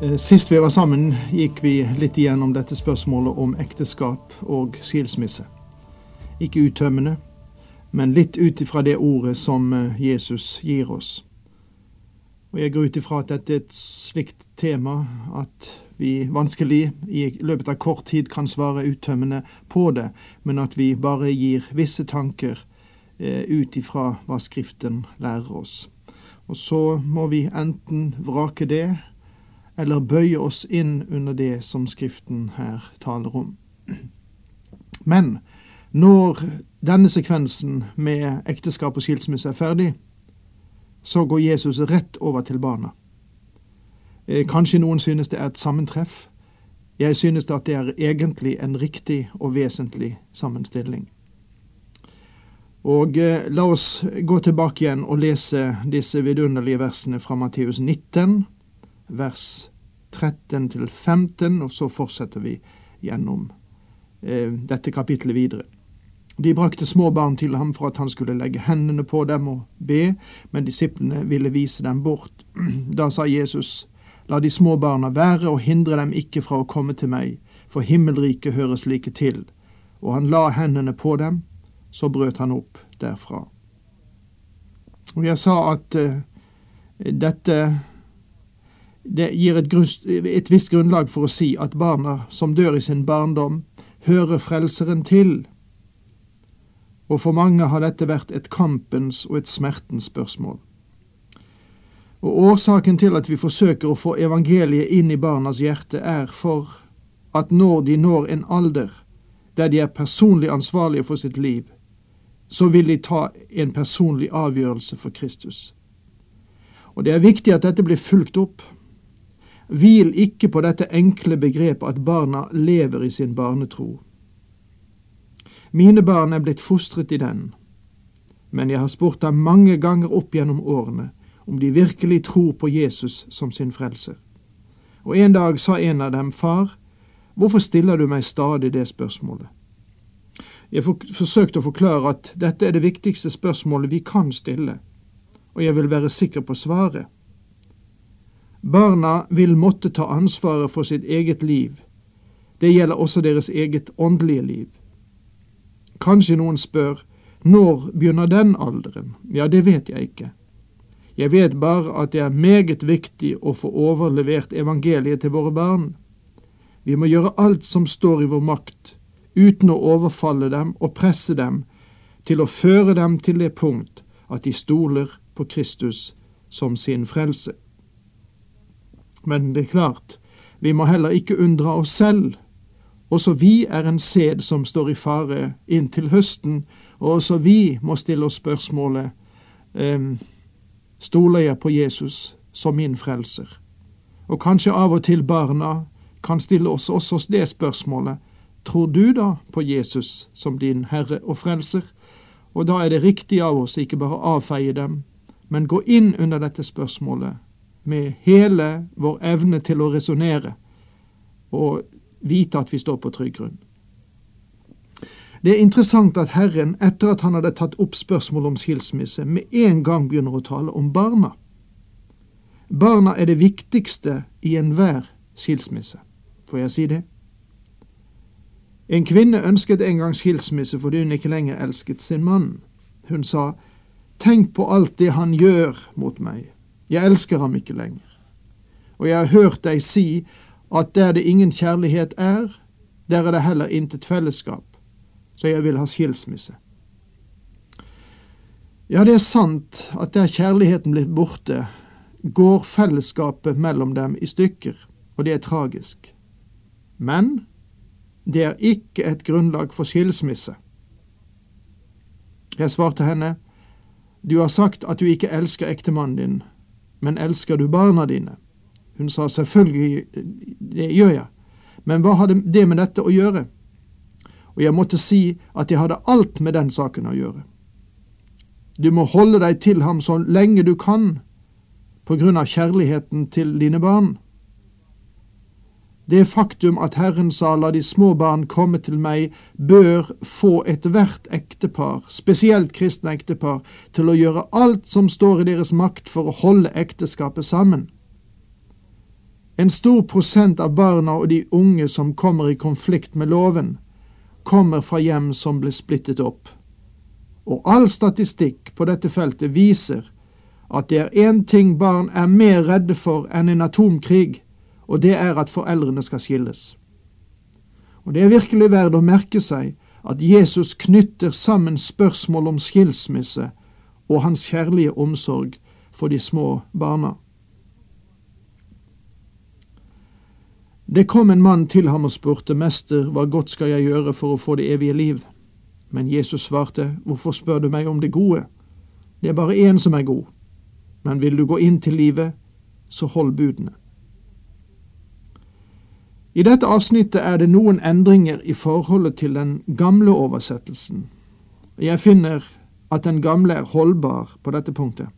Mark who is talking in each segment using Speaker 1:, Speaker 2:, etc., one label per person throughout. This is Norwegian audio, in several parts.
Speaker 1: Sist vi var sammen, gikk vi litt igjennom dette spørsmålet om ekteskap og skilsmisse. Ikke uttømmende, men litt ut ifra det ordet som eh, Jesus gir oss. Og Jeg går ut ifra at dette er et slikt tema at vi vanskelig i løpet av kort tid kan svare uttømmende på det, men at vi bare gir visse tanker eh, ut ifra hva Skriften lærer oss. Og så må vi enten vrake det, eller bøye oss inn under det som Skriften her taler om. Men når denne sekvensen med ekteskap og skilsmisse er ferdig, så går Jesus rett over til barna. Eh, Kanskje noen synes det er et sammentreff. Jeg synes at det er egentlig en riktig og vesentlig sammenstilling. Og eh, la oss gå tilbake igjen og lese disse vidunderlige versene fra Matteus 19, vers 13 til 15, og så fortsetter vi gjennom eh, dette kapittelet videre. De brakte små barn til ham for at han skulle legge hendene på dem og be, men disiplene ville vise dem bort. Da sa Jesus, la de små barna være og hindre dem ikke fra å komme til meg, for himmelriket hører slike til. Og han la hendene på dem, så brøt han opp derfra. Og jeg sa at uh, dette det gir et, grus, et visst grunnlag for å si at barna som dør i sin barndom, hører Frelseren til. Og for mange har dette vært et kampens og et smertens spørsmål. Og årsaken til at vi forsøker å få evangeliet inn i barnas hjerte, er for at når de når en alder der de er personlig ansvarlige for sitt liv, så vil de ta en personlig avgjørelse for Kristus. Og det er viktig at dette blir fulgt opp. Hvil ikke på dette enkle begrepet at barna lever i sin barnetro. Mine barn er blitt fostret i den, men jeg har spurt dem mange ganger opp gjennom årene om de virkelig tror på Jesus som sin frelser. Og en dag sa en av dem, Far, hvorfor stiller du meg stadig det spørsmålet? Jeg forsøkte å forklare at dette er det viktigste spørsmålet vi kan stille, og jeg vil være sikker på svaret. Barna vil måtte ta ansvaret for sitt eget liv. Det gjelder også deres eget åndelige liv. Kanskje noen spør når begynner den alderen? Ja, det vet jeg ikke. Jeg vet bare at det er meget viktig å få overlevert evangeliet til våre barn. Vi må gjøre alt som står i vår makt, uten å overfalle dem og presse dem til å føre dem til det punkt at de stoler på Kristus som sin frelse. Men det er klart, vi må heller ikke undre oss selv. Også vi er en sæd som står i fare inntil høsten, og også vi må stille oss spørsmålet um, Stoler jeg på Jesus som min frelser? Og kanskje av og til barna kan stille oss også det spørsmålet Tror du da på Jesus som din Herre og Frelser? Og da er det riktig av oss ikke bare avfeie dem, men gå inn under dette spørsmålet med hele vår evne til å resonnere og vite at vi står på trygg grunn. Det er interessant at Herren, etter at han hadde tatt opp spørsmålet om skilsmisse, med en gang begynner å tale om barna. Barna er det viktigste i enhver skilsmisse. Får jeg si det? En kvinne ønsket en gang skilsmisse fordi hun ikke lenger elsket sin mann. Hun sa, Tenk på alt det han gjør mot meg. Jeg elsker ham ikke lenger. Og jeg har hørt deg si at der det ingen kjærlighet er, der er det heller intet fellesskap, så jeg vil ha skilsmisse. Ja, det er sant at der kjærligheten blir borte, går fellesskapet mellom dem i stykker, og det er tragisk. Men det er ikke et grunnlag for skilsmisse. Jeg svarte henne, du har sagt at du ikke elsker ektemannen din, men elsker du barna dine? Hun sa selvfølgelig, det gjør jeg, men hva hadde det med dette å gjøre? Og jeg måtte si at jeg hadde alt med den saken å gjøre. Du må holde deg til ham så lenge du kan, på grunn av kjærligheten til dine barn. Det faktum at Herren sa la de små barn komme til meg, bør få ethvert ektepar, spesielt kristne ektepar, til å gjøre alt som står i deres makt for å holde ekteskapet sammen. En stor prosent av barna og de unge som kommer i konflikt med loven, kommer fra hjem som ble splittet opp. Og all statistikk på dette feltet viser at det er én ting barn er mer redde for enn en atomkrig, og det er at foreldrene skal skilles. Og Det er virkelig verdt å merke seg at Jesus knytter sammen spørsmål om skilsmisse og hans kjærlige omsorg for de små barna. Det kom en mann til ham og spurte, Mester, hva godt skal jeg gjøre for å få det evige liv? Men Jesus svarte, Hvorfor spør du meg om det gode? Det er bare én som er god. Men vil du gå inn til livet, så hold budene. I dette avsnittet er det noen endringer i forholdet til den gamle oversettelsen. Jeg finner at den gamle er holdbar på dette punktet.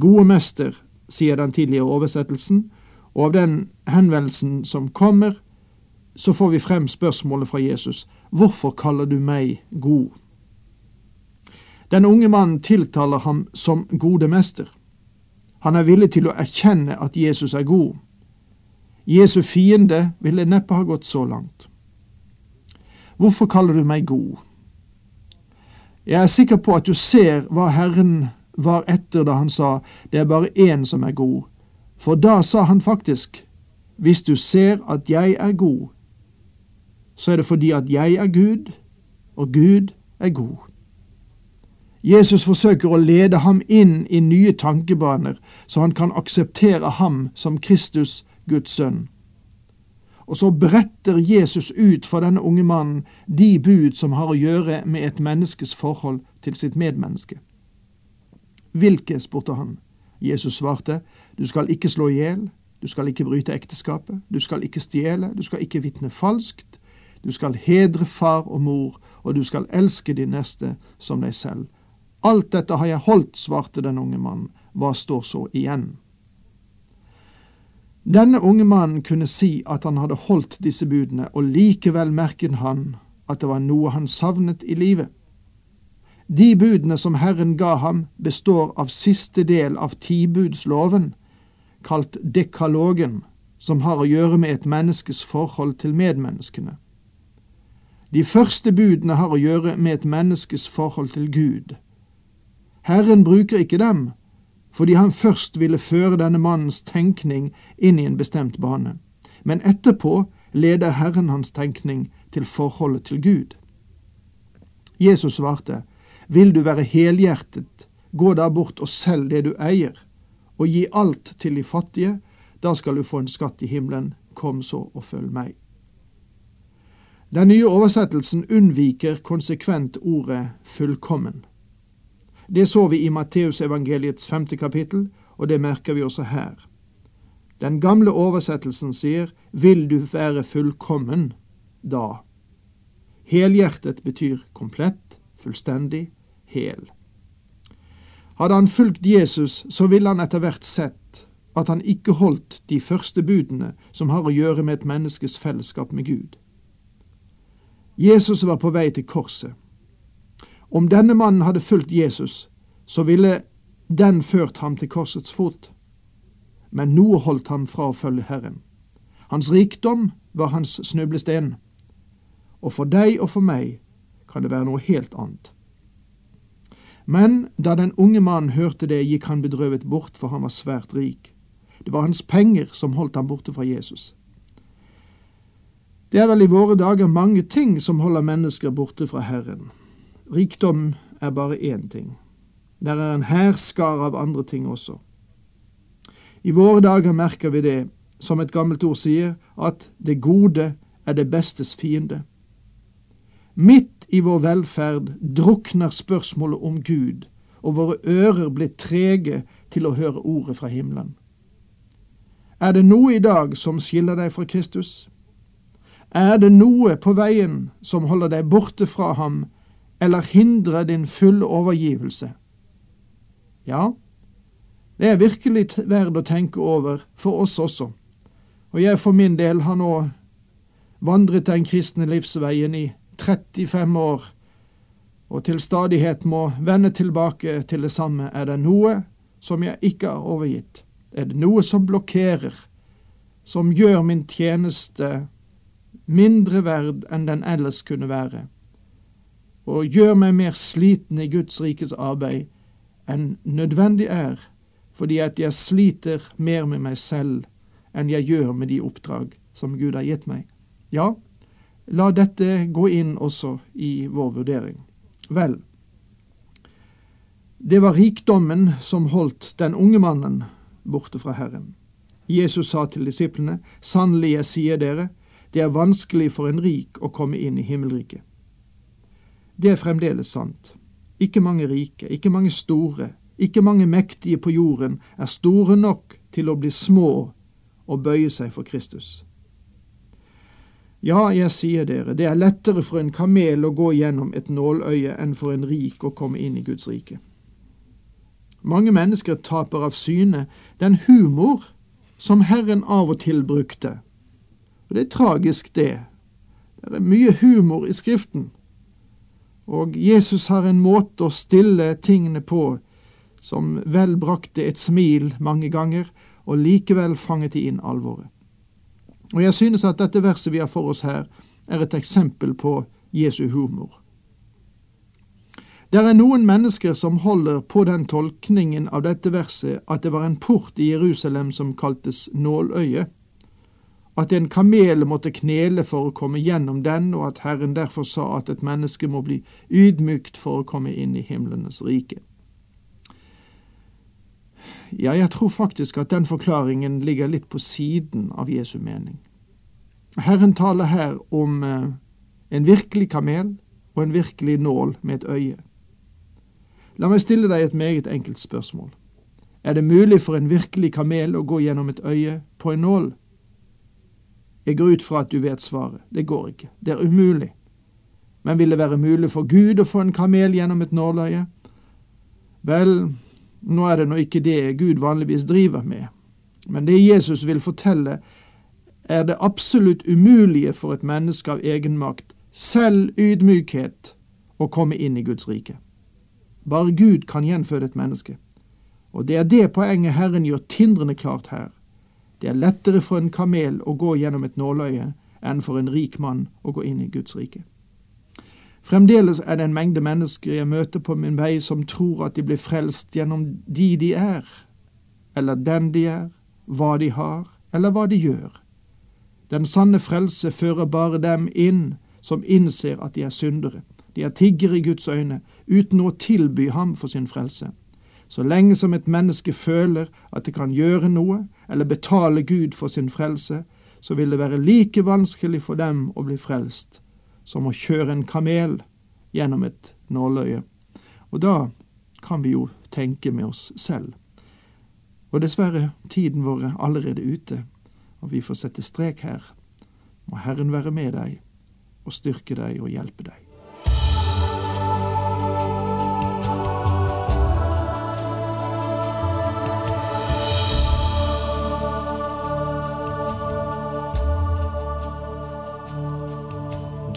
Speaker 1: Gode mester, sier den tidligere oversettelsen, og av den henvendelsen som kommer, så får vi frem spørsmålet fra Jesus Hvorfor kaller du meg god? Den unge mannen tiltaler ham som gode mester. Han er villig til å erkjenne at Jesus er god. Jesu fiende ville neppe ha gått så langt. Hvorfor kaller du meg god? Jeg er sikker på at du ser hva Herren var etter da han sa det er bare én som er god, for da sa han faktisk hvis du ser at jeg er god, så er det fordi at jeg er Gud, og Gud er god. Jesus forsøker å lede ham inn i nye tankebaner, så han kan akseptere ham som Kristus Guds sønn. Og så bretter Jesus ut for denne unge mannen de bud som har å gjøre med et menneskes forhold til sitt medmenneske. Hvilke? spurte han. Jesus svarte, du skal ikke slå i hjel, du skal ikke bryte ekteskapet, du skal ikke stjele, du skal ikke vitne falskt, du skal hedre far og mor, og du skal elske din neste som deg selv. Alt dette har jeg holdt, svarte den unge mannen. Hva står så igjen? Denne unge mannen kunne si at han hadde holdt disse budene, og likevel merket han at det var noe han savnet i livet. De budene som Herren ga ham, består av siste del av tibudsloven, kalt dekalogen, som har å gjøre med et menneskes forhold til medmenneskene. De første budene har å gjøre med et menneskes forhold til Gud. Herren bruker ikke dem fordi han først ville føre denne mannens tenkning inn i en bestemt bane. Men etterpå leder Herren hans tenkning til forholdet til Gud. Jesus svarte, Vil du være helhjertet, gå da bort og selg det du eier, og gi alt til de fattige, da skal du få en skatt i himmelen, kom så og følg meg. Den nye oversettelsen unnviker konsekvent ordet fullkommen. Det så vi i Matteusevangeliets femte kapittel, og det merker vi også her. Den gamle oversettelsen sier Vil du være fullkommen, da. Helhjertet betyr komplett, fullstendig, hel. Hadde han fulgt Jesus, så ville han etter hvert sett at han ikke holdt de første budene som har å gjøre med et menneskes fellesskap med Gud. Jesus var på vei til korset. Om denne mannen hadde fulgt Jesus, så ville den ført ham til korsets fot. Men noe holdt ham fra å følge Herren. Hans rikdom var hans snublesten. Og for deg og for meg kan det være noe helt annet. Men da den unge mannen hørte det, gikk han bedrøvet bort, for han var svært rik. Det var hans penger som holdt ham borte fra Jesus. Det er vel i våre dager mange ting som holder mennesker borte fra Herren. Rikdom er bare én ting. Der er en hærskare av andre ting også. I våre dager merker vi det, som et gammelt ord sier, at det gode er det bestes fiende. Midt i vår velferd drukner spørsmålet om Gud, og våre ører blir trege til å høre ordet fra himmelen. Er det noe i dag som skiller deg fra Kristus? Er det noe på veien som holder deg borte fra ham, eller hindre din fulle overgivelse? Ja, det er virkelig verd å tenke over for oss også, og jeg for min del har nå vandret den kristne livsveien i 35 år, og til stadighet må vende tilbake til det samme. Er det noe som jeg ikke har overgitt? Er det noe som blokkerer, som gjør min tjeneste mindre verd enn den ellers kunne være, og gjør meg mer sliten i Guds rikes arbeid enn nødvendig er, fordi at jeg sliter mer med meg selv enn jeg gjør med de oppdrag som Gud har gitt meg. Ja, la dette gå inn også i vår vurdering. Vel, det var rikdommen som holdt den unge mannen borte fra Herren. Jesus sa til disiplene, sannelig jeg sier dere, det er vanskelig for en rik å komme inn i himmelriket. Det er fremdeles sant. Ikke mange rike, ikke mange store, ikke mange mektige på jorden er store nok til å bli små og bøye seg for Kristus. Ja, jeg sier dere, det er lettere for en kamel å gå gjennom et nåløye enn for en rik å komme inn i Guds rike. Mange mennesker taper av syne den humor som Herren av og til brukte og det er tragisk, det. Det er mye humor i Skriften. Og Jesus har en måte å stille tingene på som vel brakte et smil mange ganger, og likevel fanget de inn alvoret. Og jeg synes at dette verset vi har for oss her, er et eksempel på Jesu humor. Det er noen mennesker som holder på den tolkningen av dette verset at det var en port i Jerusalem som kaltes Nåløyet at en kamel måtte knele for å komme gjennom den, og at Herren derfor sa at et menneske må bli ydmykt for å komme inn i himlenes rike. Ja, jeg tror faktisk at den forklaringen ligger litt på siden av Jesu mening. Herren taler her om eh, en virkelig kamel og en virkelig nål med et øye. La meg stille deg et meget enkelt spørsmål. Er det mulig for en virkelig kamel å gå gjennom et øye på en nål? Jeg går ut fra at du vet svaret. Det går ikke. Det er umulig. Men vil det være mulig for Gud å få en kamel gjennom et nåløye? Vel, nå er det nå ikke det Gud vanligvis driver med, men det Jesus vil fortelle, er det absolutt umulige for et menneske av egenmakt, selv ydmykhet, å komme inn i Guds rike. Bare Gud kan gjenføde et menneske. Og det er det poenget Herren gjør tindrende klart her. Det er lettere for en kamel å gå gjennom et nåløye enn for en rik mann å gå inn i Guds rike. Fremdeles er det en mengde mennesker jeg møter på min vei som tror at de blir frelst gjennom de de er, eller den de er, hva de har, eller hva de gjør. Den sanne frelse fører bare dem inn som innser at de er syndere. De er tiggere i Guds øyne, uten å tilby ham for sin frelse. Så lenge som et menneske føler at det kan gjøre noe, eller betale Gud for sin frelse, så vil det være like vanskelig for dem å bli frelst som å kjøre en kamel gjennom et nåløye. Og da kan vi jo tenke med oss selv. Og dessverre, tiden vår er allerede ute, og vi får sette strek her. Må Herren være med deg og styrke deg og hjelpe deg.